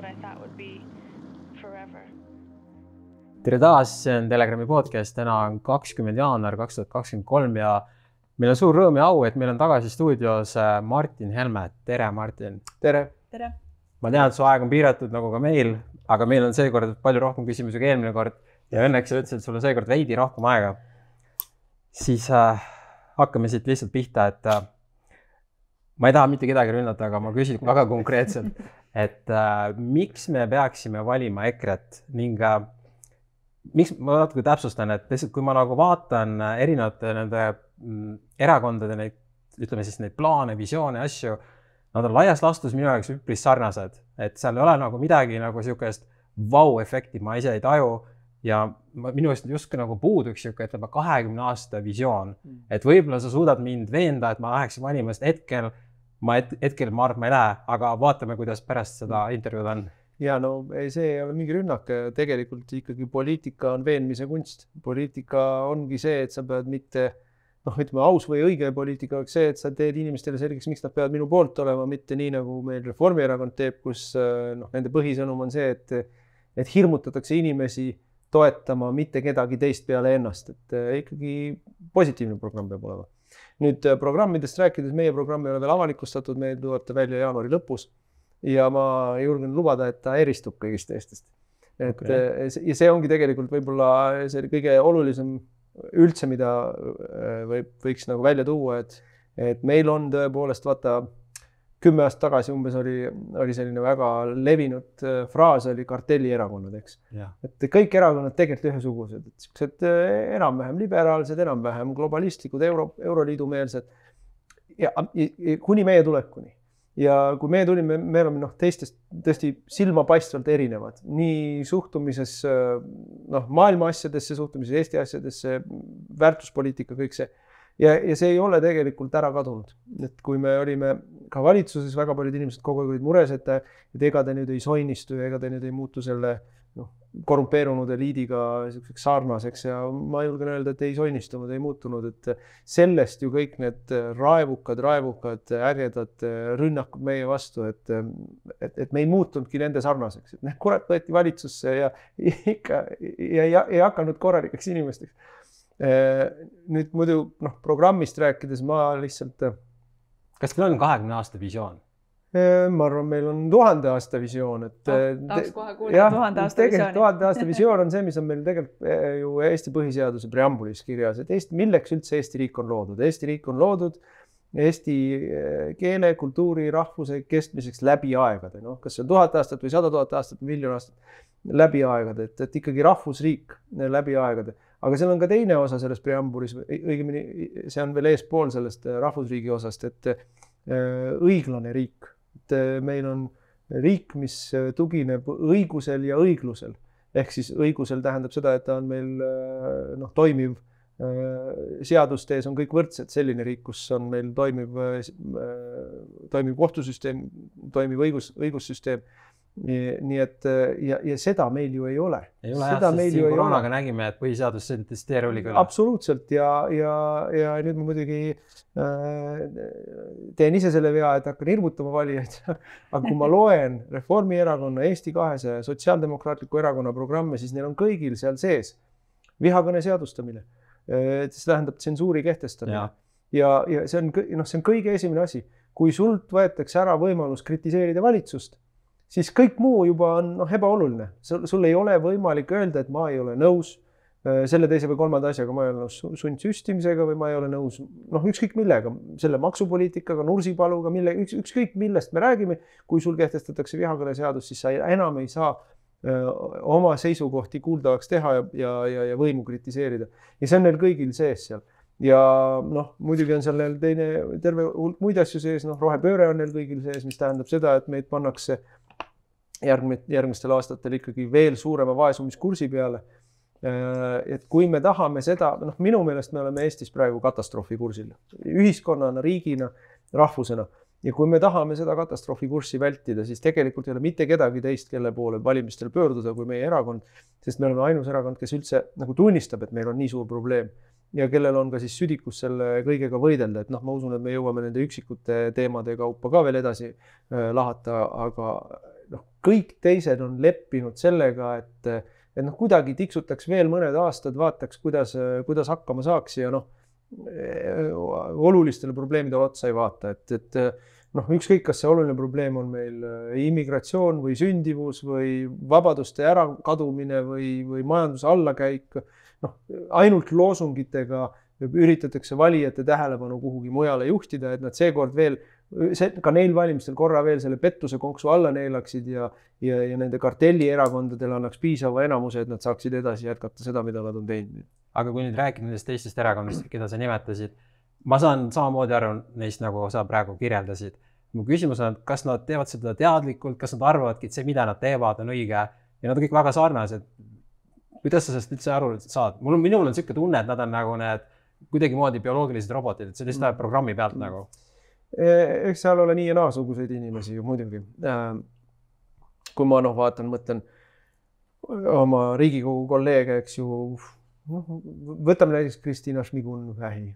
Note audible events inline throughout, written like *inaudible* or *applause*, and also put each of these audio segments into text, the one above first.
what I thought would be forever. tere taas, see on Telegrami podcast, täna on kakskümmend jaanuar kaks tuhat kakskümmend kolm ja meil on suur rõõm ja au, et meil on tagasi stuudios äh, Martin Helme. tere, Martin. tere. tere. ma tean, et su aeg on piiratud nagu ka meil, aga meil on seekord palju rohkem küsimusi kui eelmine kord ja õnneks sa ütlesid, et sul on seekord veidi rohkem aega. siis äh, hakkame siit lihtsalt pihta, et äh, ma ei taha mitte kedagi rünnata, aga ma küsin väga konkreetselt, *laughs* et äh, miks me peaksime valima EKRE-t? Ning äh, miks ma natuke täpsustan, et lihtsalt kui ma nagu vaatan äh, erinevate nende mm, erakondade neid, ütleme siis neid plaane, visioone, asju, nad on laias laastus minu jaoks üpris sarnased, et seal ei ole nagu midagi nagu sihukest vau-efekti, ma ise ei taju. Ja ma, minu arust justkui nagu puuduks sihuke, ütleme kahekümne aasta visioon, et võib-olla sa suudad mind veenda, et ma läheksin valima, sest hetkel ma het, hetkel ma arvan, ma ei lähe, aga vaatame, kuidas pärast seda intervjuud on ja no ei, see ei ole mingi rünnak, tegelikult ikkagi poliitika on veenmise kunst. poliitika ongi see, et sa pead mitte noh, ütleme aus või õige poliitika oleks see, et sa teed inimestele selgeks, miks nad peavad minu poolt olema, mitte nii nagu meil Reformierakond teeb, kus noh, nende põhisõnum on see, et et hirmutatakse inimesi toetama mitte kedagi teist peale ennast, et ikkagi positiivne programm peab olema. Nüüd programmidest rääkides, meie programm ei ole veel avalikustatud, meil tuleb ta välja jaanuari lõpus ja ma julgen lubada, et ta eristub kõigist teistest. et okay. ja see ongi tegelikult võib-olla see kõige olulisem üldse, mida võib, võiks nagu välja tuua, et, et meil on tõepoolest vaata kümme aastat tagasi umbes oli, oli selline väga levinud fraas oli kartellierakonnad, eks. et kõik erakonnad tegelikult ühesugused, et siuksed enam-vähem liberaalsed, enam-vähem globalistlikud, euro, euroliidu meelsed. ja kuni meie tulekuni ja kui me tulime, me oleme noh, teistest tõesti silmapaistvalt erinevad nii suhtumises noh, maailma asjadesse, suhtumises Eesti asjadesse, väärtuspoliitika, kõik see. Ja, ja see ei ole tegelikult ära kadunud, et kui me olime ka valitsuses, väga paljud inimesed kogu aeg olid mures, et, et ega te nüüd ei soinistu ja ega te nüüd ei muutu selle noh, korrumpeerunud eliidiga niisuguseks sarnaseks ja ma julgen öelda, et ei soinistunud, ei muutunud, et sellest ju kõik need raevukad, raevukad, ägedad rünnakud meie vastu, et, et, et me ei muutunudki nende sarnaseks, et noh, kurat võeti valitsusse ja ikka ja ei hakanud korralikeks inimesteks. Nüüd muidu noh, programmist rääkides ma lihtsalt. kas teil on kahekümne aasta visioon? ma arvan, meil on tuhande aasta visioon, et oh,. tahaks kohe kuulda tuhande aasta visiooni. tuhande aasta *laughs* visioon on see, mis on meil tegelikult ju Eesti põhiseaduse preambulis kirjas, et Eesti, milleks üldse Eesti riik on loodud, Eesti riik on loodud eesti keele, kultuuri, rahvuse kestmiseks läbi aegade, noh, kas see on tuhat aastat või sada tuhat aastat või miljon aastat, läbi aegade, et, et ikkagi rahvusriik läbi aegade. Aga seal on ka teine osa selles preambulis, õigemini see on veel eespool sellest rahvusriigi osast, et õiglane riik. Et äh, meil on riik, mis äh, tugineb õigusel ja õiglusel. ehk siis õigusel tähendab seda, et ta on meil äh, noh, toimiv seaduste ees on kõik võrdsed, selline riik, kus on meil toimiv, toimiv kohtusüsteem, toimiv õigus, õigussüsteem nii et ja, ja seda meil ju ei ole. ei ole jah, sest siin koroonaga ole. nägime, et põhiseadus sõltis teerulliga üle. absoluutselt ja, ja, ja nüüd ma muidugi äh, teen ise selle vea, et hakkan hirmutama valijaid *laughs* aga kui ma loen Reformierakonna, Eesti kahesaja ja Sotsiaaldemokraatliku Erakonna programme, siis neil on kõigil seal sees vihakõne seadustamine äh,. see tähendab tsensuuri kehtestamine ja, ja, ja see on noh, see on kõige esimene asi, kui sult võetakse ära võimalus kritiseerida valitsust siis kõik muu juba on noh, ebaoluline. sul, ei ole võimalik öelda, et ma ei ole nõus äh, selle, teise või kolmanda asjaga, ma ei ole nõus sundsüstimisega või ma ei ole nõus noh, ükskõik millega, selle maksupoliitikaga, Nursipaluga, mille, üks, ükskõik millest me räägime. kui sul kehtestatakse vihakõneseadus, siis sa enam ei saa öö, äh, oma seisukohti kuuldavaks teha ja, ja, ja, ja võimu kritiseerida ja see on neil kõigil sees seal ja noh, muidugi on seal neil teine terve hulk muid asju sees, noh, rohepööre on neil kõigil sees, mis tähendab seda, et meid pannakse järgmine, järgmistel aastatel ikkagi veel suurema vaesumiskursi peale. Äh, et kui me tahame seda, noh, minu meelest me oleme Eestis praegu katastroofikursil ühiskonnana, riigina, rahvusena ja kui me tahame seda katastroofikurssi vältida, siis tegelikult ei ole mitte kedagi teist, kelle poole valimistel pöörduda, kui meie erakond, sest me oleme ainus erakond, kes üldse nagu tunnistab, et meil on nii suur probleem. ja kellel on ka siis südikus selle kõigega võidelda, et noh, ma usun, et me jõuame nende üksikute teemade kaupa ka veel edasi lahata, aga kõik teised on leppinud sellega, et, et noh, kuidagi tiksutaks veel mõned aastad, vaataks, kuidas, kuidas hakkama saaks ja noh, olulistele probleemidele otsa ei vaata, et, et noh, ükskõik, kas see oluline probleem on meil immigratsioon või sündivus või vabaduste ärakadumine või, või majanduse allakäik, noh, ainult loosungitega üritatakse valijate tähelepanu kuhugi mujale juhtida, et nad seekord veel see, ka neil valimistel korra veel selle pettuse konksu alla neelaksid ja, ja, ja nende kartellierakondadele annaks piisava enamuse, et nad saaksid edasi jätkata seda, mida nad on teinud. aga kui nüüd rääkida nendest teistest erakondadest, keda sa nimetasid, ma saan samamoodi aru neist, nagu sa praegu kirjeldasid. mu küsimus on, kas nad teevad seda teadlikult, kas nad arvavadki, et see, mida nad teevad, on õige ja nad on kõik väga sarnased. kuidas sa sellest üldse aru saad? mul on, minul on niisugune tunne, et nad on nagu need kuidagimoodi bioloogilised robotid, et see lihtsalt läheb programmi pealt mm. nagu eks seal ole nii ja naasuguseid inimesi ju muidugi. Äh, kui ma noh, vaatan, mõtlen oma Riigikogu kolleege, eks ju, noh, võtame näiteks Kristina Šmigun-Vähi,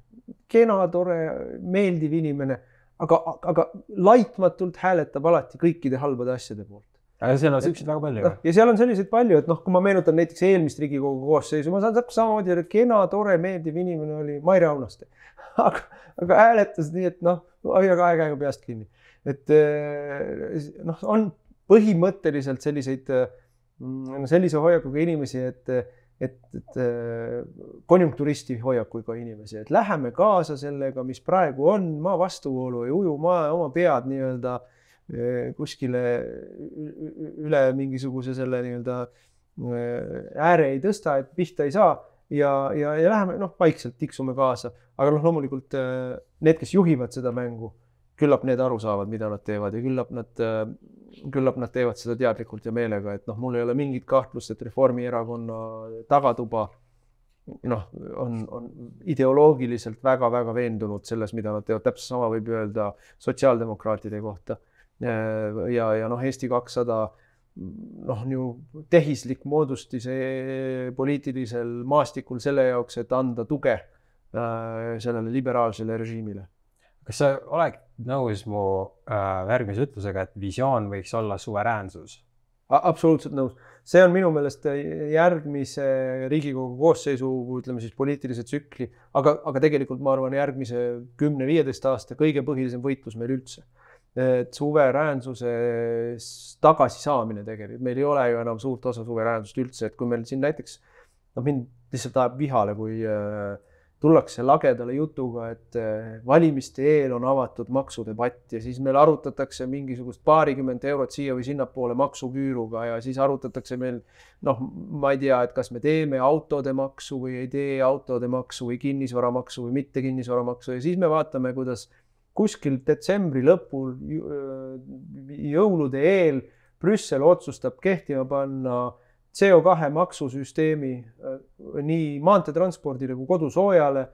kena, tore, meeldiv inimene, aga, aga laitmatult hääletab alati kõikide halbade asjade poolt aga seal on siukseid väga palju. ja seal on selliseid palju, et noh, kui ma meenutan näiteks eelmist Riigikogu koosseisu, ma saan täpselt samamoodi, et kena, tore, meeldiv inimene oli Maire Aunaste *laughs* aga, aga hääletas nii, et noh, hoia kahe käega peast kinni. et eh, noh, on põhimõtteliselt selliseid, mm, sellise hoiakuga inimesi, et, et, et eh, konjunkturisti hoiakuga inimesi, et läheme kaasa sellega, mis praegu on, ma vastuvoolu ei uju, ma oma pead nii-öelda kuskile üle mingisuguse selle nii-öelda ääre ei tõsta, et pihta ei saa ja, ja, ja läheme noh, vaikselt tiksume kaasa, aga noh, loomulikult äh, need, kes juhivad seda mängu, küllap need aru saavad, mida nad teevad ja küllap nad, äh, küllap nad teevad seda teadlikult ja meelega, et noh, mul ei ole mingit kahtlust, et Reformierakonna tagatuba noh, on, on ideoloogiliselt väga-väga veendunud selles, mida nad teevad, täpselt sama võib öelda sotsiaaldemokraatide kohta. Äh, ja, ja noh, Eesti kakssada 200 noh, ju tehislik moodustis poliitilisel maastikul selle jaoks, et anda tuge äh, sellele liberaalsele režiimile. kas sa oled nõus mu äh, järgmise ütlusega, et visioon võiks olla suveräänsus? absoluutselt nõus, see on minu meelest järgmise Riigikogu koosseisu, ütleme siis poliitilise tsükli, aga, aga tegelikult ma arvan, järgmise kümne-viieteist aasta kõige põhilisem võitlus meil üldse et suveräänsuse tagasisaamine tegelikult, meil ei ole ju enam suurt osa suveräänsust üldse, et kui meil siin näiteks noh, mind lihtsalt ajab vihale, kui äh, tullakse lagedale jutuga, et äh, valimiste eel on avatud maksudebatt ja siis meil arutatakse mingisugust paarikümmend eurot siia või sinnapoole maksuküüruga ja siis arutatakse meil noh, ma ei tea, et kas me teeme autode maksu või ei tee autode maksu või kinnisvaramaksu või mitte kinnisvaramaksu ja siis me vaatame, kuidas kuskil detsembri lõpul, jõulude eel Brüssel otsustab kehtima panna CO2 maksusüsteemi nii maanteetranspordile kui kodusoojale,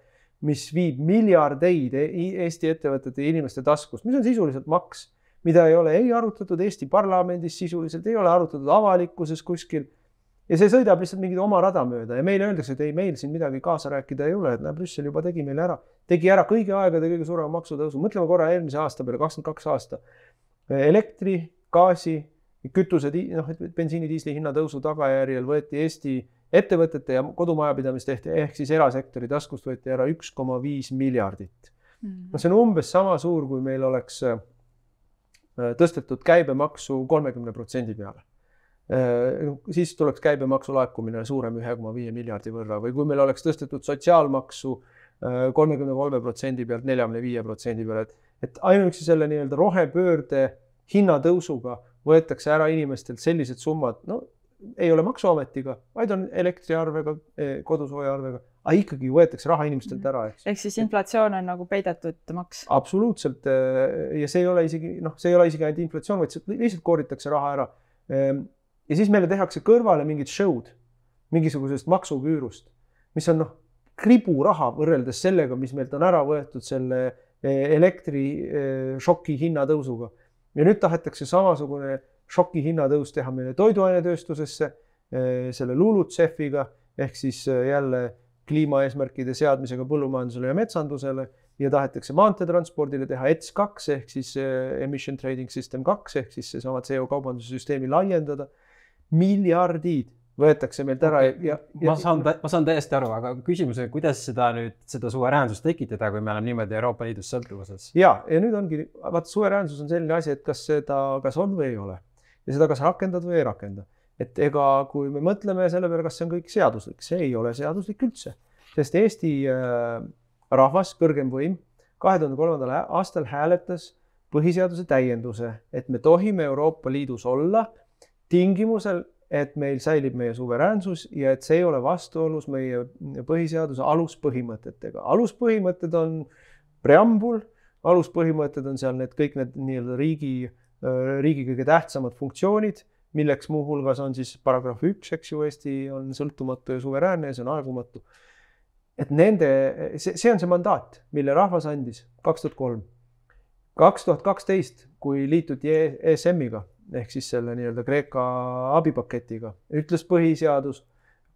mis viib miljardeid e-, Eesti ettevõtete ja inimeste taskust, mis on sisuliselt maks, mida ei ole ei arutatud Eesti parlamendis sisuliselt, ei ole arutatud avalikkuses kuskil ja see sõidab lihtsalt mingit oma rada mööda ja meile öeldakse, et ei, meil siin midagi kaasa rääkida ei ole, et näe, Brüssel juba tegi meile ära, tegi ära kõigi aegade kõige suurema maksutõusu, mõtleme korra eelmise aasta peale, kakskümmend kaks aasta. elektri, gaasi, kütuse, noh, bensiini, diisli hinna tõusu tagajärjel võeti Eesti ettevõtete ja kodumajapidamiste ehk, siis erasektori taskust võeti ära üks koma viis miljardit. Mm.. no see on umbes sama suur, kui meil oleks äh, tõstetud käibemaksu kolmekümne protsendi peale siis tuleks käibemaksu laekumine suurem ühe koma viie miljardi võrra või kui meil oleks tõstetud sotsiaalmaksu äh, kolmekümne kolme protsendi pealt neljakümne viie protsendi peale, et, et ainuüksi selle nii-öelda rohepöörde hinnatõusuga võetakse ära inimestelt sellised summad, no ei ole maksuametiga, vaid on elektriarvega, eh, kodusoojaarvega, aga ikkagi võetakse raha inimestelt ära, eks. ehk siis inflatsioon on nagu peidetud maks? absoluutselt äh, ja see ei ole isegi noh, see ei ole isegi ainult inflatsioon, vaid lihtsalt kooritakse raha ära ehm, ja siis meile tehakse kõrvale mingid show'd mingisugusest maksuküürust, mis on noh, kriburaha võrreldes sellega, mis meilt on ära võetud selle eh, elektrišoki eh, hinnatõusuga. ja nüüd tahetakse samasugune šoki hinnatõus teha meile toiduainetööstusesse, eh, selle LULUCF-iga ehk siis jälle kliimaeesmärkide seadmisega põllumajandusele ja metsandusele ja tahetakse maanteetranspordile teha ETS kaks ehk siis emission trading system kaks ehk siis seesama CO kaubanduse süsteemi laiendada. Miljardid võetakse meilt ära ja, ja, ma saan, ma saan täiesti aru, aga küsimus on, kuidas seda nüüd, seda suveräänsust tekitada, kui me oleme niimoodi Euroopa Liidust sõltuvuses? ja, ja nüüd ongi, vaata suveräänsus on selline asi, et kas seda, kas on või ei ole ja seda kas rakendad või ei rakenda. et ega, kui me mõtleme selle peale, kas see on kõik seaduslik, see ei ole seaduslik üldse, sest Eesti äh, rahvas, kõrgem võim, kahe tuhande kolmandal aastal hääletas põhiseaduse täienduse, et me tohime Euroopa Liidus olla tingimusel, et meil säilib meie suveräänsus ja et see ei ole vastuolus meie põhiseaduse aluspõhimõtetega. aluspõhimõtted on preambul, aluspõhimõtted on seal need kõik need nii-öelda riigi, riigi kõige tähtsamad funktsioonid, milleks muuhulgas on siis paragrahv üks, eks ju, Eesti on sõltumatu ja suveräänne ja see on aegumatu. et nende, see, see on see mandaat, mille rahvas andis kaks tuhat kolm. kaks tuhat kaksteist, kui liituti ESM-iga ehk siis selle nii-öelda Kreeka abipaketiga, ütles põhiseadus,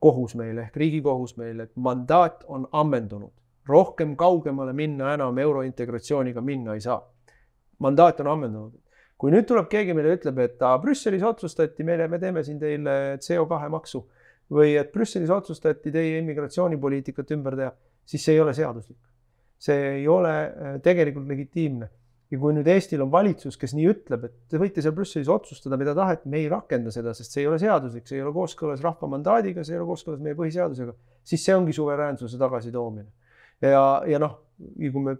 kohus meile ehk riigikohus meile, et mandaat on ammendunud, rohkem kaugemale minna enam eurointegratsiooniga minna ei saa. mandaat on ammendunud. kui nüüd tuleb keegi meile ütleb, et aa, Brüsselis otsustati meile, me teeme siin teile CO2 maksu või et Brüsselis otsustati teie immigratsioonipoliitikat ümber teha, siis see ei ole seaduslik. see ei ole äh, tegelikult legitiimne ja kui nüüd Eestil on valitsus, kes nii ütleb, et te võite seal Brüsselis otsustada, mida tahate, me ei rakenda seda, sest see ei ole seaduslik, see ei ole kooskõlas rahva mandaadiga, see ei ole kooskõlas meie põhiseadusega, siis see ongi suveräänsuse tagasitoomine. ja, ja noh, kui me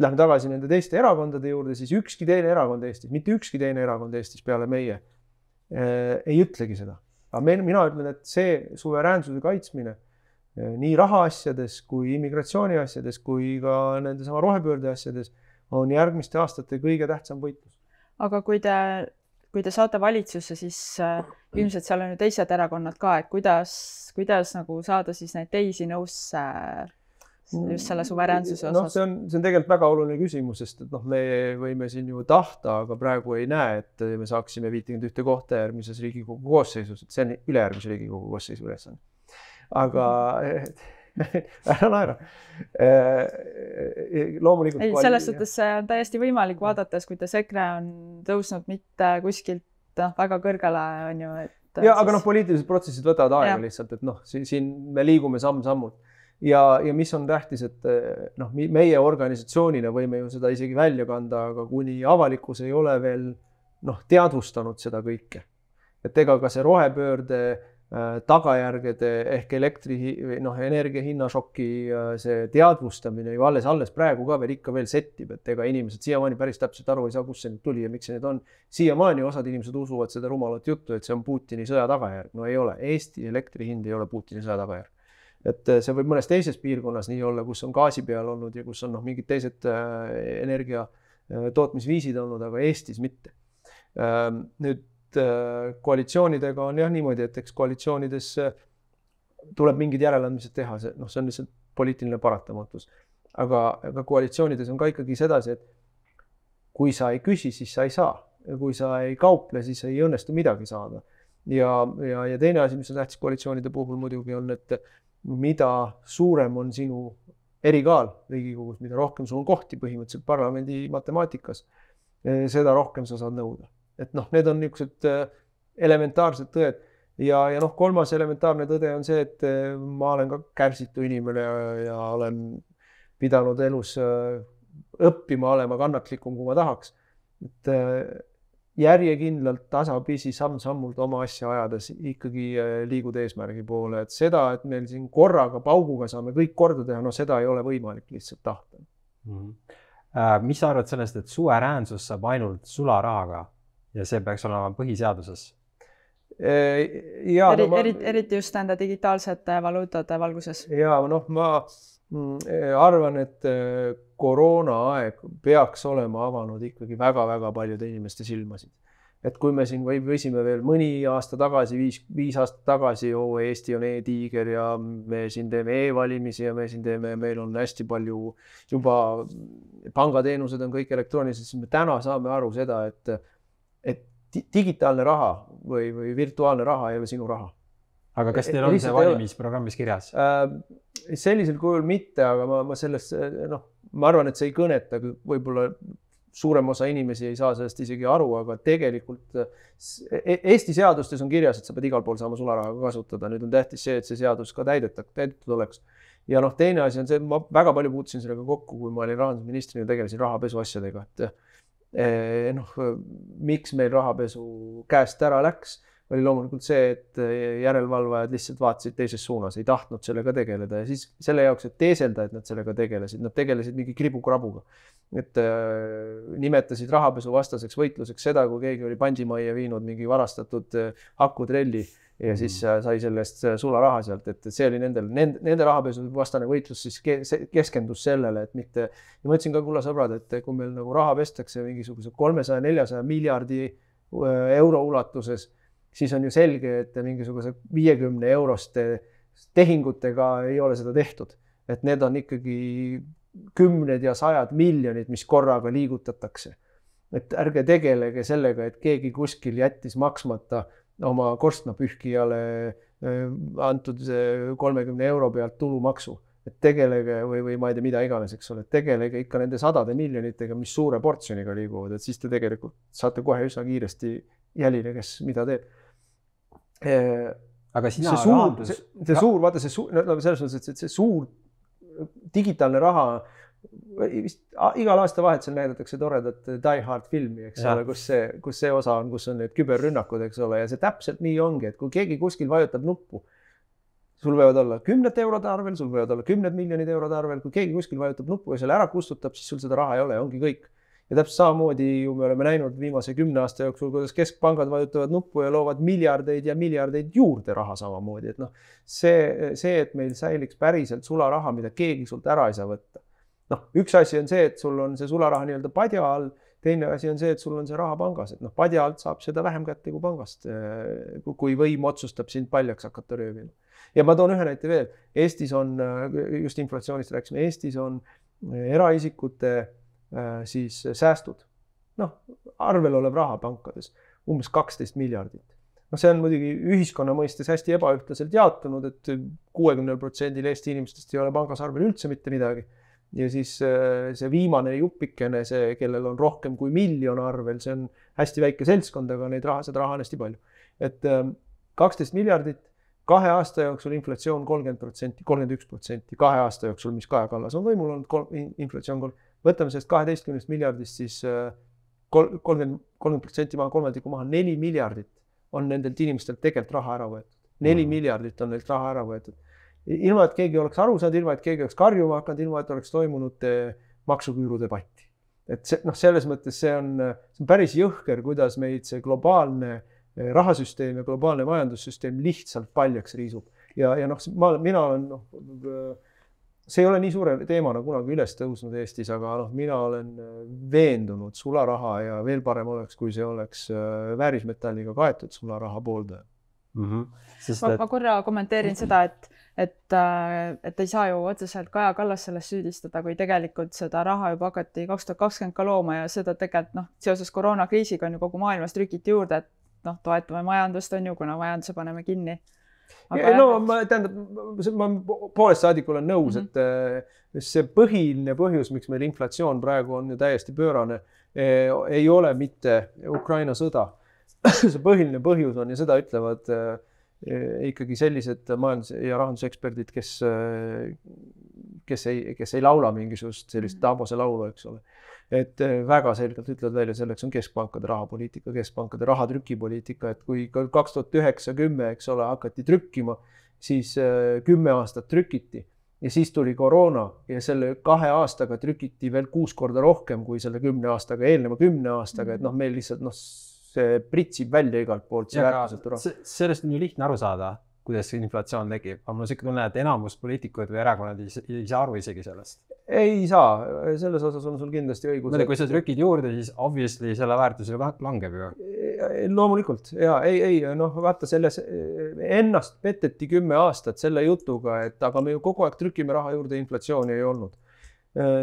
läheme tagasi nende teiste erakondade juurde, siis ükski teine erakond Eestis, mitte ükski teine erakond Eestis peale meie eh, ei ütlegi seda. aga meil, mina ütlen, et see suveräänsuse kaitsmine eh, nii rahaasjades kui immigratsiooni asjades kui ka nendesama rohepöörde asjades on järgmiste aastate kõige tähtsam võitlus. aga kui te, kui te saate valitsusse, siis äh, ilmselt seal on ju teised erakonnad ka, et kuidas, kuidas nagu saada siis neid teisi nõusse äh, just selle suveräänsuse noh, osas see on, see on tegelikult väga oluline küsimus, sest et noh, me võime siin ju tahta, aga praegu ei näe, et me saaksime viitekümmet ühte kohta järgmises Riigikogu koosseisus, et see on ülejärgmise Riigikogu koosseisu ülesanne. aga *laughs* ära naera. loomulikult. ei, selles suhtes see on täiesti võimalik, vaadates, kuidas EKRE on tõusnud mitte kuskilt noh, väga kõrgele, on ju, et ja aga noh, poliitilised protsessid võtavad aega Jah. lihtsalt, et noh, siin me liigume samm-sammult ja, ja mis on tähtis, et noh, meie organisatsioonina võime ju seda isegi välja kanda, aga kuni avalikkus ei ole veel noh, teadvustanud seda kõike, et ega ka see rohepöörde äh, tagajärgede ehk elektri noh, energia hinnašoki äh, see teadvustamine ju alles, alles praegu ka veel ikka veel settib, et ega inimesed siiamaani päris täpselt aru ei saa, kust see nüüd tuli ja miks see nüüd on siiamaani osad inimesed usuvad seda rumalat juttu, et see on Putini sõja tagajärg. no ei ole, Eesti elektri hind ei ole Putini sõja tagajärg. et eh, see võib mõnes teises piirkonnas nii olla, kus on gaasi peal olnud ja kus on noh, mingid teised äh, energia äh, tootmisviisid olnud, aga Eestis mitte ähm,. nüüd äh, koalitsioonidega on jah niimoodi, et eks koalitsioonides äh, tuleb mingid järeleandmised teha, see noh, see on lihtsalt poliitiline paratamatus. aga, aga koalitsioonides on ka ikkagi sedasi, et kui sa ei küsi, siis sa ei saa kui sa ei kauple, siis ei õnnestu midagi saada. ja, ja, ja teine asi, mis on tähtis koalitsioonide puhul muidugi on, et mida suurem on sinu erikaal Riigikogus, mida rohkem sul on kohti põhimõtteliselt parlamendi matemaatikas, seda rohkem sa saad nõuda. Et noh, need on niisugused äh, elementaarsed tõed ja, ja noh, kolmas elementaarne tõde on see, et äh, ma olen ka kärsitu inimene ja, ja olen pidanud elus äh, õppima olema kannatlikum, kui ma tahaks. et järjekindlalt tasapisi samm-sammult oma asja ajades ikkagi liigud eesmärgi poole, et seda, et meil siin korraga pauguga saame kõik korda teha, no seda ei ole võimalik lihtsalt tahta. Äh, mis sa arvad sellest, et suveräänsus saab ainult sularahaga ja see peaks olema põhiseaduses? ja eri, no ma, eriti, eriti just nende digitaalsete valuutade valguses. ja noh, ma mm, arvan, et äh, koroonaaeg peaks olema avanud ikkagi väga-väga paljude inimeste silmasid. et kui me siin või võisime veel mõni aasta tagasi, viis, viis aastat tagasi, oo Eesti on e-tiiger ja me siin teeme e-valimisi ja me siin teeme, meil on hästi palju juba pangateenused on kõik elektroonilised, siis me täna saame aru seda, et, digitaalne raha või, või virtuaalne raha ei ole sinu raha. aga kas teil on see valimisprogrammis kirjas? Äh, sellisel kujul mitte, aga ma, ma sellest noh, ma arvan, et see ei kõneta, võib-olla suurem osa inimesi ei saa sellest isegi aru, aga tegelikult äh, E- Eesti seadustes on kirjas, et sa pead igal pool saama sularaha kasutada, nüüd on tähtis see, et see seadus ka täidetakse, täidetud oleks. ja noh, teine asi on see, ma väga palju puutusin sellega kokku, kui ma olin rahandusministrina, tegelesin rahapesu asjadega, et noh, miks meil rahapesu käest ära läks oli loomulikult see, et eh, järelevalvajad lihtsalt vaatasid teises suunas, ei tahtnud sellega tegeleda ja siis selle jaoks, et teeselda, et nad sellega tegelesid, nad tegelesid mingi kribu-krabuga. et äh, nimetasid rahapesuvastaseks võitluseks seda, kui keegi oli pandimajja viinud mingi varastatud äh, akutrelli ja siis äh, sai sellest äh, sularaha sealt, et see oli nendel, nende, nende rahapesuvastane võitlus siis keskendus sellele, et mitte ja ma ütlesin ka, kulla sõbrad, et kui meil nagu raha pestakse mingisuguse kolmesaja, neljasaja miljardi äh, euro ulatuses siis on ju selge, et mingisuguse viiekümne euroste tehingutega ei ole seda tehtud, et need on ikkagi kümned ja sajad miljonid, mis korraga liigutatakse. et ärge tegelege sellega, et keegi kuskil jättis maksmata oma korstnapühkijale äh, antud kolmekümne euro pealt tulumaksu, et tegelege või, või ma ei tea, mida iganes, eks ole, tegelege ikka nende sadade miljonitega, mis suure portsjoniga liiguvad, et siis te tegelikult saate kohe üsna kiiresti jälile, kes mida teeb. Aga see sina suur, rahandus see,, see suur, vaata see suur, no selles mõttes, et see suur digitaalne raha, vist igal aastavahetusel näidatakse toredat Die Hard filmi, eks Jah. ole, kus see, kus see osa on, kus on need küberrünnakud, eks ole, ja see täpselt nii ongi, et kui keegi kuskil vajutab nuppu, sul võivad olla kümnete eurode arvel, sul võivad olla kümned miljonid eurode arvel, kui keegi kuskil vajutab nuppu ja selle ära kustutab, siis sul seda raha ei ole, ongi kõik ja täpselt samamoodi ju me oleme näinud viimase kümne aasta jooksul, kuidas keskpangad vajutavad nuppu ja loovad miljardeid ja miljardeid juurde raha samamoodi, et noh, see, see, et meil säiliks päriselt sularaha, mida keegi sult ära ei saa võtta. noh, üks asi on see, et sul on see sularaha nii-öelda padja all, teine asi on see, et sul on see raha pangas, et noh, padja alt saab seda vähem kätte kui pangast, kui võim otsustab sind paljaks hakata röövima. ja ma toon ühe näite veel, Eestis on, just inflatsioonist rääkisime, Eestis on eraisikute äh, siis säästud, noh, arvel olev raha pankades umbes kaksteist miljardit. noh, see on muidugi ühiskonna mõistes hästi ebaühtlaselt jaotunud, et kuuekümnel protsendil Eesti inimestest ei ole pangas arvel üldse mitte midagi. Ja siis äh, see viimane jupikene, see, kellel on rohkem kui miljon arvel, see on hästi väike seltskond, aga neid raha, seda raha on hästi palju. et kaksteist miljardit, kahe aasta jooksul inflatsioon kolmkümmend protsenti, kolmkümmend üks protsenti, kahe aasta jooksul, mis Kaja Kallas on võimul olnud, inflatsioon kolm, võtame sellest kaheteistkümnest miljardist siis äh, kol-, kolmkümmend, kolmkümmend protsenti maha, kolmandiku maha, neli miljardit on nendelt inimestelt tegelikult raha ära võetud. neli Mhm. miljardit on neilt raha ära võetud. ilma, et keegi oleks aru saanud, ilma, et keegi oleks karjuma hakanud, ilma, et oleks toimunud eh, maksuküüru debatti. et see noh, selles mõttes see on, see on päris jõhker, kuidas meid see globaalne eh, rahasüsteem ja globaalne majandussüsteem lihtsalt paljaks riisub ja, ja noh, ma, mina olen noh, see ei ole nii suure teemana kunagi üles tõusnud Eestis, aga noh, mina olen äh, veendunud sularaha ja veel parem oleks, kui see oleks väärismetalliga kaetud sularaha pooldaja. mm. -hmm. sest ma, et ma korra kommenteerin seda, et, et, et ei saa ju otseselt Kaja Kallas selles süüdistada, kui tegelikult seda raha juba hakati kaks tuhat kakskümmend ka looma ja seda tegelikult noh, seoses koroonakriisiga on ju kogu maailmas trükiti juurde, et noh, toetame majandust, on ju, kuna majanduse paneme kinni. no ma tähendab, ma poolest saadik olen nõus mm. -hmm. et äh, see põhiline põhjus, miks meil inflatsioon praegu on ju täiesti pöörane, ei ole mitte Ukraina sõda. *clears throat* see põhiline põhjus on ja seda ütlevad äh, ikkagi sellised majandus- ja rahanduseksperdid, kes, kes ei, kes ei laula mingisugust sellist Davose laulu, eks ole. Et eh, väga selgelt ütlevad välja, selleks on keskpankade rahapoliitika, keskpankade rahatrükipoliitika, et kui ka kaks tuhat üheksa, kümme, eks ole, hakati trükkima, siis kümme aastat trükiti. Ja siis tuli koroona ja selle kahe aastaga trükiti veel kuus korda rohkem kui selle kümne aastaga, eelneva kümne aastaga, et noh, meil lihtsalt noh, see pritsib välja igalt poolt see raha. se- sellest on ju lihtne aru saada, kuidas see inflatsioon tekib, aga mul on siuke tunne, et enamus poliitikud või erakonnad ei, ei saa aru isegi sellest. ei saa, selles osas on sul kindlasti õigus. kui sa trükid juurde, siis obviously selle väärtus ju langeb ju. loomulikult ja ei, ei noh, vaata selles, ennast peteti kümme aastat selle jutuga, et aga me ju kogu aeg trükime raha juurde, inflatsiooni ei olnud.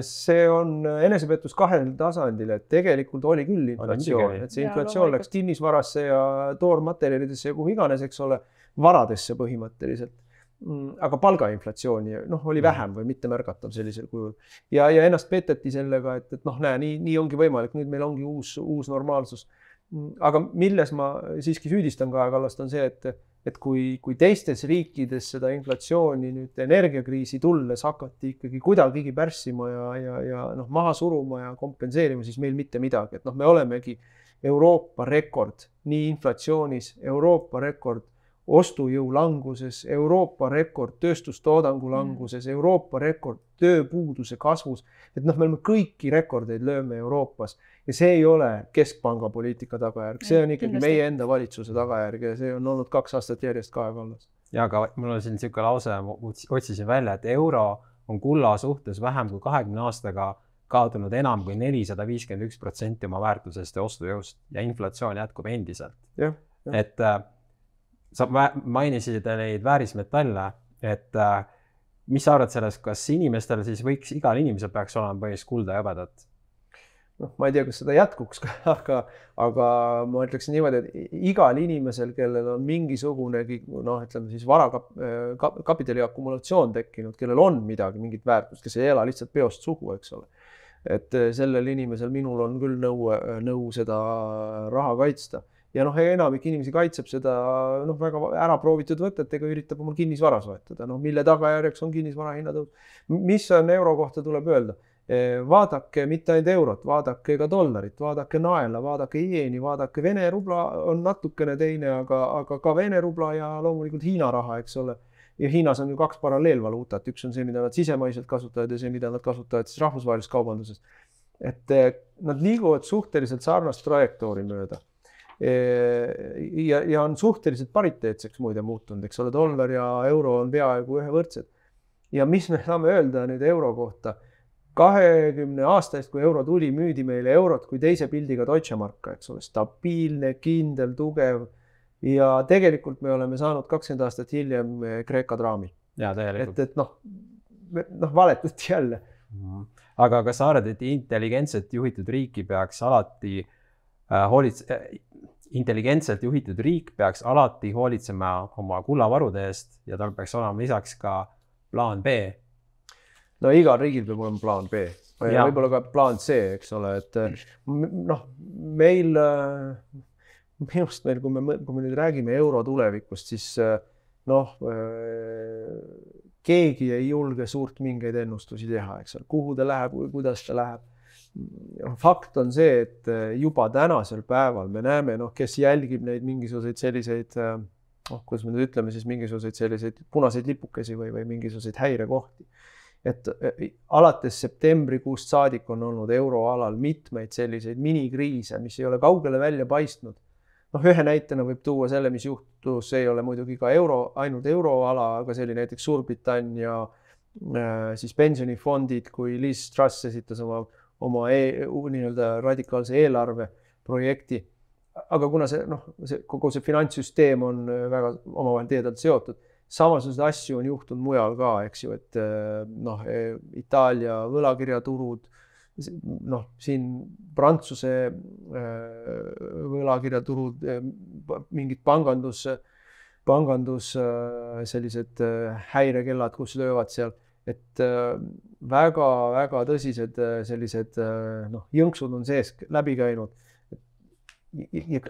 See on enesepettus kahel tasandil, et tegelikult oli küll inflatsioon, et see inflatsioon läks loomulikult. kinnisvarasse ja toormaterjalidesse ja kuhu iganes, eks ole. varadesse põhimõtteliselt Mm, aga palgainflatsiooni noh, oli vähem või mitte märgatav sellisel kujul ja, ja ennast peteti sellega, et, et noh, näe, nii, nii ongi võimalik, nüüd meil ongi uus, uus normaalsus. Mm, aga milles ma siiski süüdistan Kaja Kallast, on see, et, et kui, kui teistes riikides seda inflatsiooni nüüd energiakriisi tulles hakati ikkagi kuidagigi pärssima ja, ja, ja noh, maha suruma ja kompenseerima, siis meil mitte midagi, et noh, me olemegi Euroopa rekord. Nii inflatsioonis, Euroopa rekord ostujõu languses, Euroopa rekord tööstustoodangu mm. languses, Euroopa rekord tööpuuduse kasvus. et noh, me oleme kõiki rekordeid lööme Euroopas ja see ei ole keskpanga poliitika tagajärg, see on ikkagi Kindlasti. meie enda valitsuse tagajärg ja see on olnud kaks aastat järjest Kaja Kallas. ja aga mul on siin niisugune lause, otsisin välja, et euro on kulla suhtes vähem kui kahekümne aastaga kaotanud enam kui nelisada viiskümmend üks protsenti oma väärtusest ja ostujõust ja inflatsioon jätkub endiselt. et äh, sa mainisid neid väärismetalle, et äh, mis sa arvad sellest, kas inimestel siis võiks, igal inimesel peaks olema põhimõtteliselt kulda ja hõbedat? noh, ma ei tea, kas seda jätkuks, *laughs* aga, aga ma ütleksin niimoodi, et igal inimesel, kellel on mingisugunegi noh, ütleme siis vara kap, kap, kapitali akumulatsioon tekkinud, kellel on midagi, mingit väärtust, kes ei ela lihtsalt peost suhu, eks ole. et sellel inimesel minul on küll nõu, nõu seda raha kaitsta ja noh, enamik inimesi kaitseb seda noh, väga ära proovitud võtetega, üritab omal kinnisvara soetada, noh, mille tagajärjeks on kinnisvara hinnatõus. mis on euro kohta tuleb öelda? E, vaadake mitte ainult eurot, vaadake ka dollarit, vaadake naela, vaadake ieni, vaadake Vene rubla on natukene teine, aga, aga ka Vene rubla ja loomulikult Hiina raha, eks ole. ja Hiinas on ju kaks paralleelvaluutat, üks on see, mida nad sisemaiselt kasutavad ja see, mida nad kasutavad siis rahvusvahelises kaubanduses. et e, nad liiguvad suhteliselt sarnast trajektoori mööda ja, ja on suhteliselt pariteetseks muide muutunud, eks ole, dollar ja euro on peaaegu ühevõrdsed. ja mis me saame öelda nüüd euro kohta? kahekümne aasta eest, kui euro tuli, müüdi meile eurot kui teise pildiga Deutsche Marka, eks ole, stabiilne, kindel, tugev. ja tegelikult me oleme saanud kakskümmend aastat hiljem eh, Kreeka draami. et, et noh, noh valetati jälle mm. aga kas sa arvad, et intelligentselt juhitud riiki peaks alati äh, hoolits- äh,, intelligentselt juhitud riik peaks alati hoolitsema oma kullavarude eest ja tal peaks olema lisaks ka plaan B. no igal riigil peab olema plaan B. Ja võib-olla ka plaan C, eks ole, et noh, meil minu arust meil, kui me, kui me nüüd räägime euro tulevikust, siis noh, keegi ei julge suurt mingeid ennustusi teha, eks ole, kuhu ta läheb, kuidas ta läheb fakt on see, et äh, juba tänasel päeval me näeme, noh, kes jälgib neid mingisuguseid selliseid äh, noh, kuidas me nüüd ütleme siis mingisuguseid selliseid punaseid lipukesi või, või mingisuguseid häirekohti. et äh, alates septembrikuust saadik on olnud euroalal mitmeid selliseid minikriise, mis ei ole kaugele välja paistnud. noh, ühe näitena võib tuua selle, mis juhtus, ei ole muidugi ka euro, ainult euroala, aga see oli näiteks Suurbritannia siis pensionifondid, kui Liz Truss esitas oma oma e nii-öelda radikaalse eelarveprojekti. aga kuna see noh, see kogu see finantssüsteem on äh, väga omavahel tihedalt seotud, samasuguseid asju on juhtunud mujal ka, eks ju, et äh, noh, e, Itaalia võlakirjaturud, noh, siin Prantsuse äh, võlakirjaturud, mingid pangandus, pangandus sellised häirekellad, kus löövad seal et väga-väga äh, tõsised äh, sellised äh, noh, jõnksud on sees läbi käinud.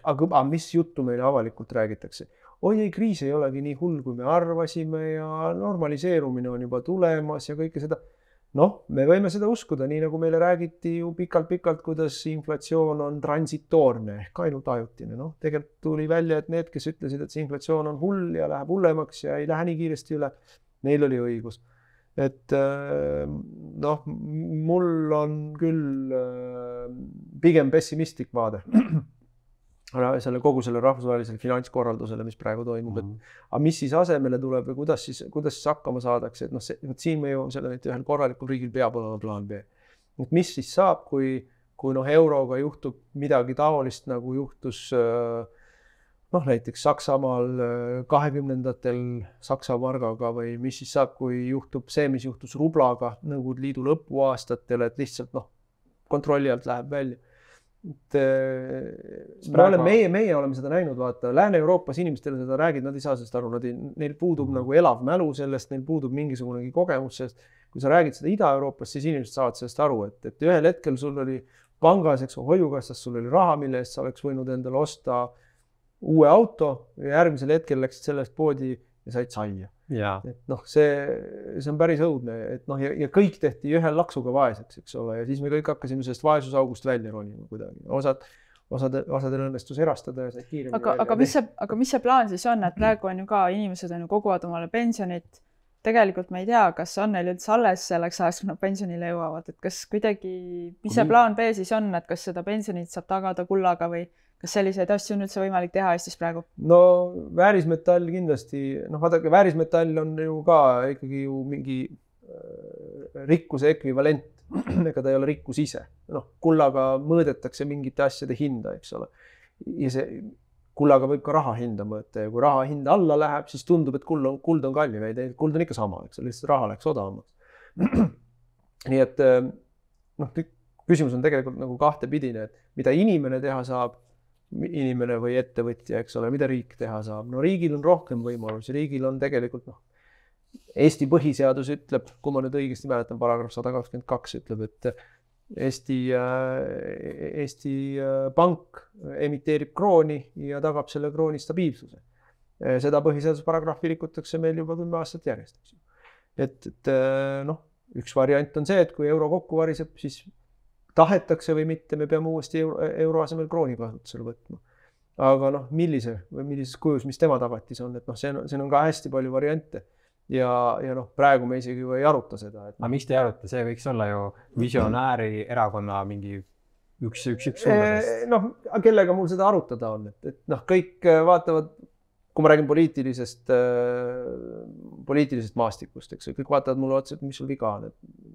aga mis juttu meile avalikult räägitakse? oi ei, kriis ei olegi nii hull, kui me arvasime ja normaliseerumine on juba tulemas ja kõike seda. noh, me võime seda uskuda, nii nagu meile räägiti ju pikalt-pikalt, kuidas inflatsioon on transitoorne ehk ainult ajutine. noh, tegelikult tuli välja, et need, kes ütlesid, et see inflatsioon on hull ja läheb hullemaks ja ei lähe nii kiiresti üle, neil oli õigus et äh, noh, mul on küll äh, pigem pessimistlik vaade *clears throat* selle kogu selle rahvusvahelisele finantskorraldusele, mis praegu toimub, et mhm. aga mis siis asemele tuleb või kuidas siis, kuidas siis hakkama saadakse, et noh, see, vot siin me jõuame selleni, et ühel korralikul riigil peab olema plaan B. et mis siis saab, kui, kui noh, euroga juhtub midagi taolist, nagu juhtus äh, noh, näiteks Saksamaal äh, kahekümnendatel Saksa margaga või mis siis saab, kui juhtub see, mis juhtus rublaga Nõukogude Liidu lõpuaastatel, et lihtsalt noh, kontrolli alt läheb välja. et äh, me praegu- oleme, meie, meie oleme seda näinud, vaata Lääne-Euroopas inimestele seda räägid, nad ei saa sellest aru, nad ei, neil puudub nagu elav mälu sellest, neil puudub mingisugunegi kogemus sellest. kui sa räägid seda Ida-Euroopas, siis inimesed saavad sellest aru, et, et ühel hetkel sul oli pangas, eks hoiukassas sul oli raha, mille eest sa oleks võinud endale osta uue auto ja järgmisel hetkel läksid selle eest poodi ja said saia. Ja et noh, see, see on päris õudne, et noh, ja, ja kõik tehti ühe laksuga vaeseks, eks ole, ja siis me kõik hakkasime sellest vaesusaugust välja ronima kuidagi, osad, osad, osadel õnnestus erastada ja said kiiremini aga, aga mis see, aga mis see plaan siis on, et praegu on ju ka inimesed on ju koguvad omale pensionit. tegelikult me ei tea, kas on neil üldse alles selleks ajaks, kui nad pensionile jõuavad, et kas kuidagi, mis see plaan B siis on, et kas seda pensionit saab tagada kullaga või kas selliseid asju on üldse võimalik teha Eestis praegu? no väärismetall kindlasti, noh, vaadake, väärismetall on ju ka ikkagi ju mingi äh, rikkuse ekvivalent, *clears throat* ega ta ei ole rikkus ise. noh, kullaga mõõdetakse mingite asjade hinda, eks ole. ja see, kullaga võib ka raha hinda mõõta ja kui raha hind alla läheb, siis tundub, et kuld on, kuld on kallim, ei tegelikult kuld on ikka sama, eks ole, lihtsalt raha läks odavamaks. *clears throat* nii et äh, noh, küsimus on tegelikult nagu kahtepidine, et mida inimene teha saab inimene või ettevõtja, eks ole, mida riik teha saab, no riigil on rohkem võimalusi, riigil on tegelikult noh, Eesti põhiseadus ütleb, kui ma nüüd õigesti mäletan, paragrahv sada kakskümmend kaks ütleb, et Eesti, Eesti äh, Pank emiteerib krooni ja tagab selle krooni stabiilsuse. seda põhiseaduse paragrahvi rikutakse meil juba kümme aastat järjest, eks ju. et, et äh, noh, üks variant on see, et kui euro kokku variseb, siis tahetakse või mitte, me peame uuesti euro, euro asemel krooni kasutusele võtma. aga noh, millise või millises kujus, mis tema tagatis on, et noh, see on, siin on ka hästi palju variante ja, ja noh, praegu me isegi ju ei aruta seda, et aga miks te ei aruta, see võiks olla ju visionääri erakonna mingi üks, üks, üks suundadest. Noh, kellega mul seda arutada on, et, et noh, kõik vaatavad, kui ma räägin poliitilisest, poliitilisest maastikust, eks ju, kõik vaatavad mulle otsa, et mis sul viga on, et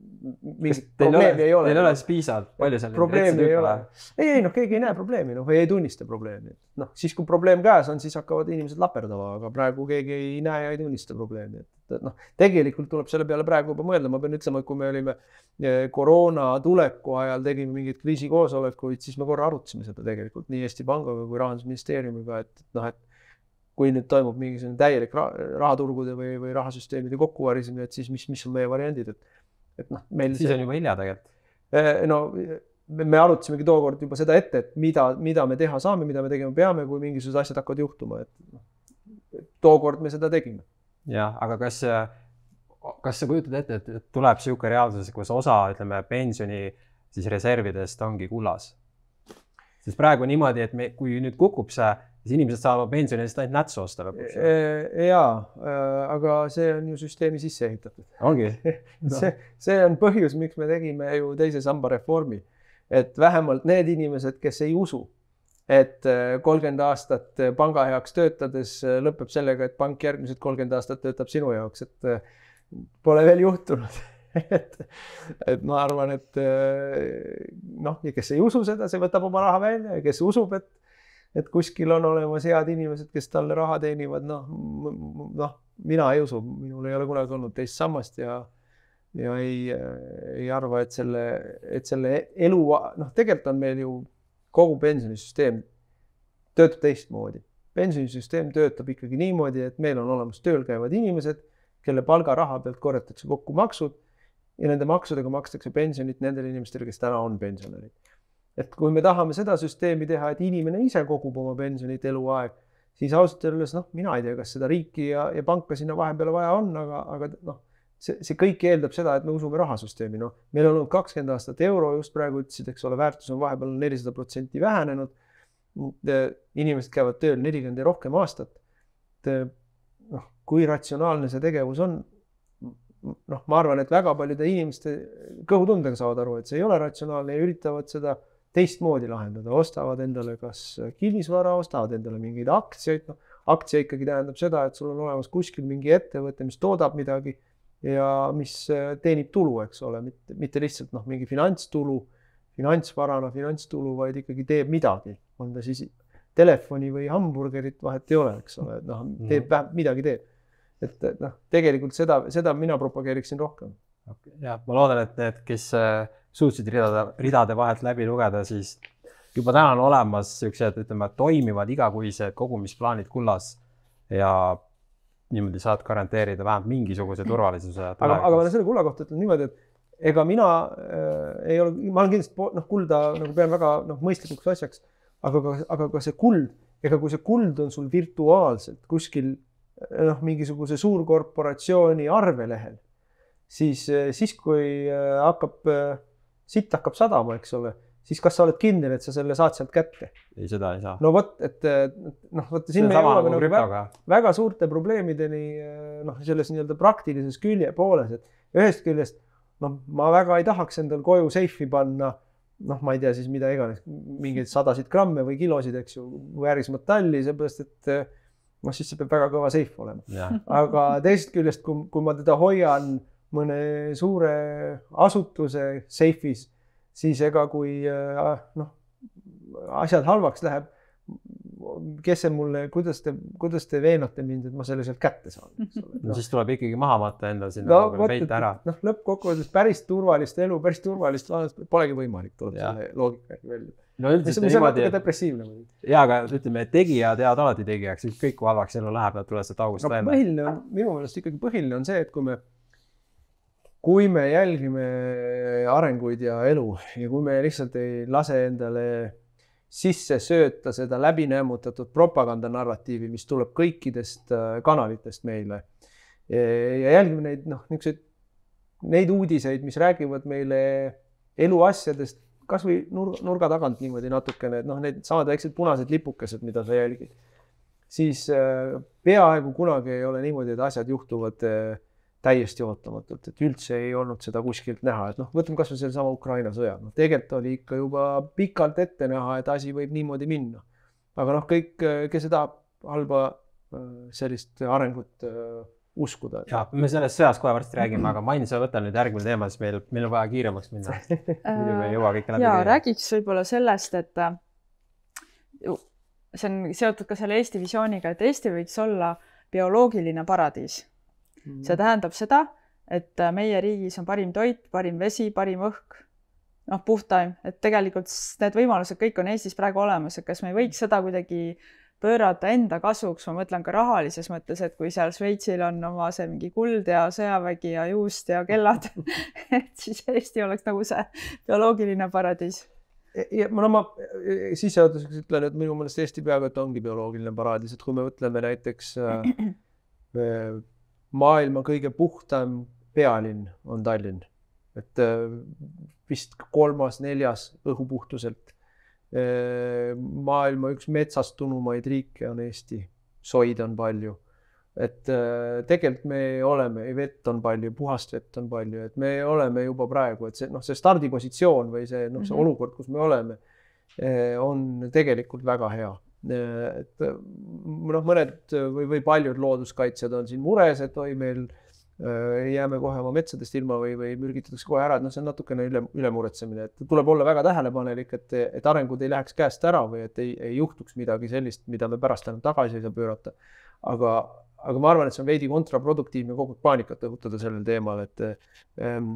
mingit probleemi ei ole. Teil ei ole siis piisavalt palju seal. probleemi ei ole. ei, ei noh, keegi ei näe probleemi, noh, või ei tunnista probleemi. noh, siis kui probleem käes on, siis hakkavad inimesed laperdama, aga praegu keegi ei näe ja ei tunnista probleemi, et, noh, tegelikult tuleb selle peale praegu juba mõelda, ma pean ütlema, et kui me olime eh, koroona tuleku ajal tegime mingeid kriisikoosolekuid, siis me korra arutasime seda tegelikult nii Eesti Pangaga kui Rahandusministeeriumiga, et noh, et kui nüüd toimub mingisugune täielik ra rahaturgude või, või rahasüsteemide kokkuvarisemine, et siis mis, mis on meie variandid, et et noh, meil siis on juba hilja tegelikult. Eh, no me me arutasimegi tookord juba seda ette, et mida, mida me teha saame, mida me tegema peame, kui mingisugused asjad hakkavad juhtuma, et noh, tookord me seda tegime. jah, aga kas, kas sa kujutad ette, et et tuleb niisugune reaalsus, kus osa, ütleme, pensioni siis reservidest ongi kullas? Sest praegu on niimoodi, et me, kui nüüd kukub see, siis inimesed saavad pensioni eest ainult nätsu osta lõpuks. jaa, aga see on ju süsteemi sisse ehitatud. ongi? *laughs* see, see on põhjus, miks me tegime ju teise samba reformi. et vähemalt need inimesed, kes ei usu, et kolmkümmend aastat panga heaks töötades lõpeb sellega, et pank järgmised kolmkümmend aastat töötab sinu jaoks, et pole veel juhtunud. *laughs* et, et ma arvan, et noh, ja kes ei usu seda, see võtab oma raha välja ja kes usub, et et kuskil on olemas head inimesed, kes talle raha teenivad, noh, noh, mina ei usu, minul ei ole kunagi olnud teist sammast ja ja ei, ei arva, et selle, et selle elu, noh, tegelikult on meil ju kogu pensionisüsteem töötab teistmoodi. pensionisüsteem töötab ikkagi niimoodi, et meil on olemas tööl käivad inimesed, kelle palgaraha pealt korjatakse kokku maksud ja nende maksudega makstakse pensionit nendele inimestele, kes täna on pensionärid et kui me tahame seda süsteemi teha, et inimene ise kogub oma pensionit eluaeg, siis ausalt öeldes noh, mina ei tea, kas seda riiki ja, ja panka sinna vahepeale vaja on, aga, aga noh, see, see kõik eeldab seda, et me usume rahasüsteemi, noh, meil on olnud kakskümmend aastat euro just praegu ütlesid, eks ole, väärtus on vahepeal nelisada protsenti vähenenud. inimesed käivad tööl nelikümmend ja rohkem aastat. noh, kui ratsionaalne see tegevus on noh, ma arvan, et väga paljude inimeste kõhutundega saavad aru, et see ei ole ratsionaalne ja üritavad seda teistmoodi lahendada, ostavad endale kas kinnisvara, ostavad endale mingeid aktsiaid, noh, aktsia ikkagi tähendab seda, et sul on olemas kuskil mingi ettevõte, mis toodab midagi ja mis teenib tulu, eks ole, mitte, mitte lihtsalt noh, mingi finantstulu, finantsvarana finantstulu, vaid ikkagi teeb midagi, on ta siis telefoni või hamburgerit, vahet ei ole, eks ole, et noh, teeb vähemalt midagi teeb et noh, tegelikult seda, seda mina propageeriksin rohkem. jah, ma loodan, et need, kes äh, suutsid ridade, ridade vahelt läbi lugeda, siis juba täna on olemas siuksed, ütleme, toimivad igakuised kogumisplaanid kullas ja niimoodi saad garanteerida vähemalt mingisuguse turvalisuse. aga, aga ma selle kulla kohta ütlen niimoodi, et ega mina äh, ei ole, ma olen kindlasti noh, kulda nagu pean väga noh, mõistlikuks asjaks, aga aga ka see kuld, ega kui see kuld on sul virtuaalselt kuskil noh, mingisuguse suurkorporatsiooni arvelehel, siis, siis kui äh, hakkab, äh, sitt hakkab sadama, eks ole siis kas sa oled kindel, et sa selle saad sealt kätte? ei, seda ei saa. no vot, et noh, vot siin me jõuame nagu väga, väga suurte probleemideni noh, selles nii-öelda praktilises külje pooles, et ühest küljest noh, ma väga ei tahaks endal koju seifi panna noh, ma ei tea siis mida iganes, mingeid sadasid gramme või kilosid, eks ju, väärismetalli, seepärast et noh, siis see peab väga kõva seif olema. aga teisest küljest, kui, kui ma teda hoian mõne suure asutuse seifis siis ega kui äh, noh, asjad halvaks läheb, kes see mulle, kuidas te, kuidas te veenate mind, et ma selle sealt kätte saan, eks ole. no siis tuleb ikkagi maha matta endal sinna no, peita ära. noh, lõppkokkuvõttes päris turvalist elu, päris turvalist lahendust polegi võimalik, tuleb selle loogika järgi välja. No üldiselt see on natuke depressiivne muidugi. ja, aga ütleme, tegijad jäävad alati tegijaks, ükskõik kui halvaks elu läheb, nad tulevad sealt august no, välja. põhiline on, minu meelest ikkagi põhiline on see, et kui me kui me jälgime arenguid ja elu ja kui me lihtsalt ei lase endale sisse sööta seda läbinämmutatud propagandanarratiivi, mis tuleb kõikidest äh, kanalitest meile ja jälgime neid noh, niisuguseid neid uudiseid, mis räägivad meile eluasjadest kasvõi nurga, nurga tagant niimoodi natukene, et noh, need samad väiksed punased lipukesed, mida sa jälgid, siis äh, peaaegu kunagi ei ole niimoodi, et asjad juhtuvad äh, täiesti ootamatult, et üldse ei olnud seda kuskilt näha, et noh, võtame kasvõi sellesama Ukraina sõja, noh, tegelikult oli ikka juba pikalt ette näha, et asi võib niimoodi minna. aga noh, kõik, kes tahab halba äh, sellist arengut uh, uskuda. ja me sellest sõjast kohe varsti räägime, aga Main, sa võta nüüd järgmine teema, sest meil, meil on vaja kiiremaks minna. *laughs* muidu me ei jõua kõike läbi. ja räägiks võib-olla sellest, et äh, see on seotud ka selle Eesti visiooniga, et Eesti võiks olla bioloogiline paradiis Mm. see tähendab seda, et äh, meie riigis on parim toit, parim vesi, parim õhk, noh, puhtaim, et tegelikult need võimalused kõik on Eestis praegu olemas, et kas me ei võiks seda kuidagi pöörata enda kasuks, ma mõtlen ka rahalises mõttes, et kui seal Šveitsil on oma see mingi kuld ja sõjavägi ja juust ja kellad *laughs* et siis Eesti oleks nagu see bioloogiline paradiis ja no ma sissejuhatuseks ütlen, et minu meelest Eesti peaaegu et ongi bioloogiline paradiis, et kui me mõtleme näiteks äh, maailma kõige puhtam pealinn on Tallinn, et äh, vist kolmas-neljas õhupuhtuselt. Maailma üks metsastunumaid riike on Eesti, soid on palju. et tegelikult me oleme, vett on palju, puhast vett on palju, et me oleme juba praegu, et see noh, see stardipositsioon või see noh, see mm -hmm. olukord, kus me oleme, on tegelikult väga hea et noh, mõned või, või paljud looduskaitsjad on siin mures, et oi, meil äh, jääme kohe oma metsadest ilma või, või mürgitatakse kohe ära, et noh, see on natukene üle, ülemuretsemine, et tuleb olla väga tähelepanelik, et, et arengud ei läheks käest ära või et ei, ei juhtuks midagi sellist, mida me pärast enam tagasi ei saa pöörata. aga, aga ma arvan, et see on veidi kontraproduktiivne kogu aeg paanikat õhutada sellel teemal, et ähm,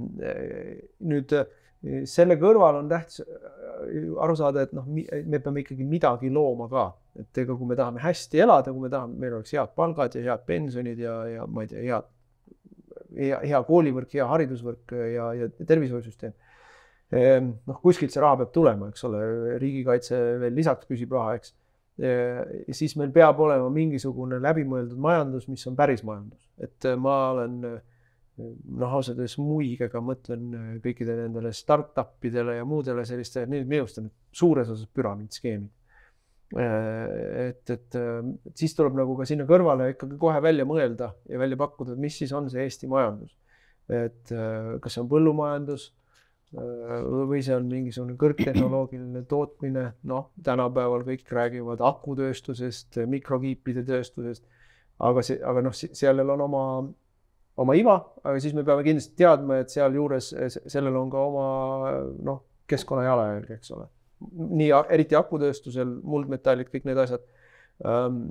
nüüd selle kõrval on tähtis aru saada, et noh, me peame ikkagi midagi looma ka, et ega kui me tahame hästi elada, kui me tahame, meil oleks head palgad ja head pensionid ja, ja ma ei tea, head, hea, hea koolivõrk, hea haridusvõrk ja, ja tervishoiusüsteem. Ehm, noh, kuskilt see raha peab tulema, eks ole, riigikaitse veel lisaks küsib raha, eks. ja siis meil peab olema mingisugune läbimõeldud majandus, mis on päris majandus, et ma olen noh, ausalt öeldes muigega mõtlen äh, kõikidele nendele startup idele ja muudele sellistele, need minu arust on suures osas püramiidskeemid. Äh, et, et siis tuleb nagu ka sinna kõrvale ikkagi kohe välja mõelda ja välja pakkuda, et mis siis on see Eesti majandus. et äh, kas see on põllumajandus või see on mingisugune kõrgtehnoloogiline tootmine, noh, tänapäeval kõik räägivad akutööstusest, mikrokiipide tööstusest, aga see, aga noh, sellel on oma oma iva, aga siis me peame kindlasti teadma, et sealjuures sellel on ka oma noh, keskkonna jalajälg, eks ole. Nii eriti akutööstusel, muldmetallid, kõik need asjad ähm,.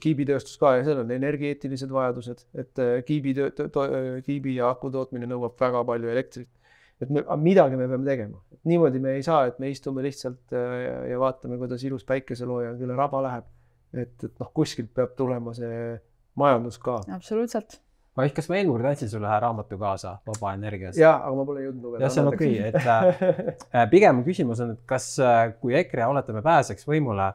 kiibitööstus ka ja seal on energeetilised vajadused, et äh, kiibi, kiibi ja aku tootmine nõuab väga palju elektrit. et me, midagi me peame tegema, niimoodi me ei saa, et me istume lihtsalt äh, ja, vaatame, kuidas ilus päikeselooja üle raba läheb. et, et noh, kuskilt peab tulema see majandus ka. absoluutselt ma kas ma eelmine kord andsin sulle ühe raamatu kaasa Vaba Energiast? ja, aga ma pole jõudnud lugeda. jah, see on okei okay,, et äh, pigem küsimus on, et kas, äh, kui EKRE oletame pääseks võimule,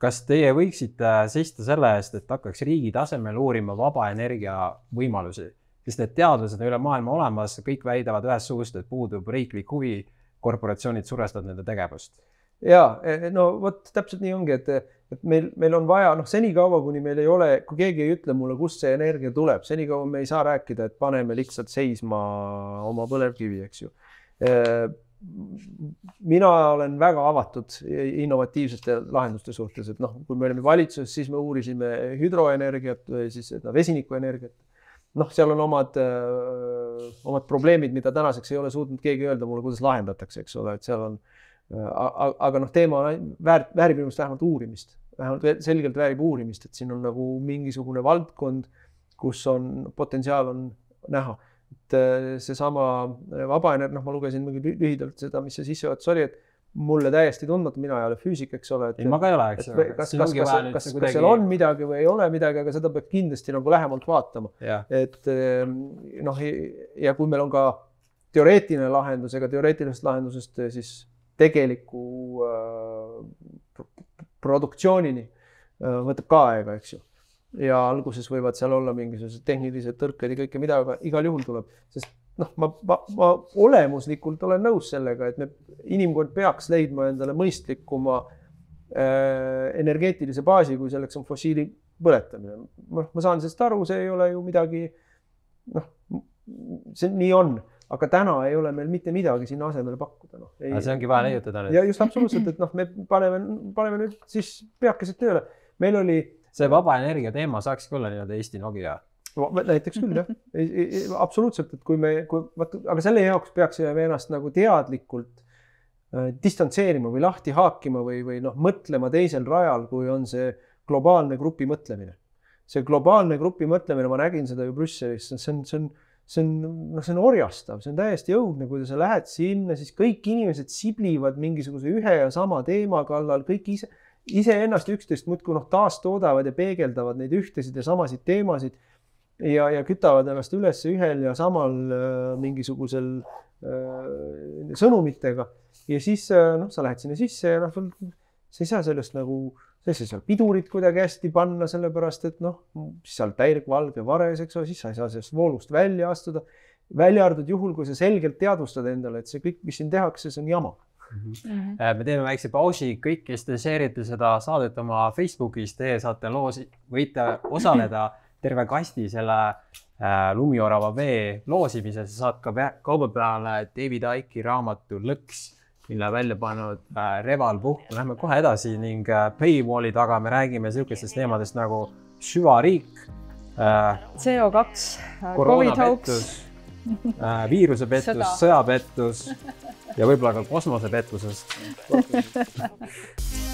kas teie võiksite seista selle eest, et hakkaks riigi tasemel uurima vaba energia võimalusi, sest need teadlased on üle maailma olemas, kõik väidavad ühest suust, et puudub riiklik huvi, korporatsioonid survestavad nende tegevust. ja no vot täpselt nii ongi, et et meil, meil on vaja, noh, senikaua, kuni meil ei ole, kui keegi ei ütle mulle, kust see energia tuleb, senikaua me ei saa rääkida, et paneme lihtsalt seisma oma põlevkivi, eks ju. mina olen väga avatud innovatiivsete lahenduste suhtes, et noh, kui me olime valitsuses, siis me uurisime hüdroenergiat või siis no, vesinikuenergiat. noh, seal on omad, omad probleemid, mida tänaseks ei ole suutnud keegi öelda mulle, kuidas lahendatakse, eks ole, et seal on aga noh, teema väärt, väärib minu meelest vähemalt uurimist vähemalt selgelt väärib uurimist, et siin on nagu mingisugune valdkond, kus on potentsiaal on näha. et äh, seesama äh, vabaenergia, noh, ma lugesin lühidalt seda, mis see sissejuhatus oli, et mulle täiesti tundmatu, mina ei ole füüsik, eks ole. ei, ma ka ei ole, eks ole. kas, kas, kas, kas, kas, kas seal on midagi või ei ole midagi, aga seda peab kindlasti nagu lähemalt vaatama. et ähm, noh, ja kui meil on ka teoreetiline lahendus, ega teoreetilisest lahendusest äh, siis tegeliku äh, produktsioonini äh, võtab ka aega, eks ju. ja alguses võivad seal olla mingisugused tehnilised tõrked ja kõike, mida aga igal juhul tuleb, sest noh, ma, ma, ma olemuslikult olen nõus sellega, et me, inimkond peaks leidma endale mõistlikuma äh, energeetilise baasi, kui selleks on fossiili põletamine. noh, ma saan sellest aru, see ei ole ju midagi, noh, see nii on aga täna ei ole meil mitte midagi sinna asemele pakkuda, noh. see ongi vaja leiutada nüüd. ja just absoluutselt, et noh, me paneme, paneme nüüd siis peakesed tööle. meil oli. see vaba energia teema saakski olla nii-öelda Eesti Nokia. näiteks küll jah, absoluutselt, et kui me, kui vaat, aga selle jaoks peaksime me ennast nagu teadlikult äh, distantseerima või lahti haakima või, või noh, mõtlema teisel rajal, kui on see globaalne grupi mõtlemine. see globaalne grupi mõtlemine, ma nägin seda ju Brüsselis, see on, see on see on, noh, see on orjastav, see on täiesti õudne, kui sa lähed sinna, siis kõik inimesed siblivad mingisuguse ühe ja sama teema kallal, kõik ise, iseennast üksteist muudkui noh, taastoodavad ja peegeldavad neid ühtesid ja samasid teemasid. ja, ja kütavad ennast üles ühel ja samal äh, mingisugusel äh, sõnumitega ja siis äh, noh, sa lähed sinna sisse ja noh, sa ei saa sellest nagu äh, sa ei saa seal pidurit kuidagi hästi panna, sellepärast et noh, siis oled täielik valge vares, eks ole, siis sa ei saa sellest voolust välja astuda. välja arvatud juhul, kui sa selgelt teadvustad endale, et see kõik, mis siin tehakse, see on jama Mm -hmm. me teeme väikse pausi, kõik, kes te share ite seda saadet oma Facebookis, teie saate loos, võite osaleda *clears throat* terve kasti selle äh, lumiorava vee loosimises, saad ka kauba peale David Icke'i raamatu Lõks mille välja pannud äh, Reval Puhk. Lähme kohe edasi ning äh, Paywalli taga me räägime sihukestest teemadest nagu süvariik äh,. CO2 äh,, Covid hoax äh,, viirusepettus, sõjapettus ja võib-olla ka kosmosepettusest *laughs*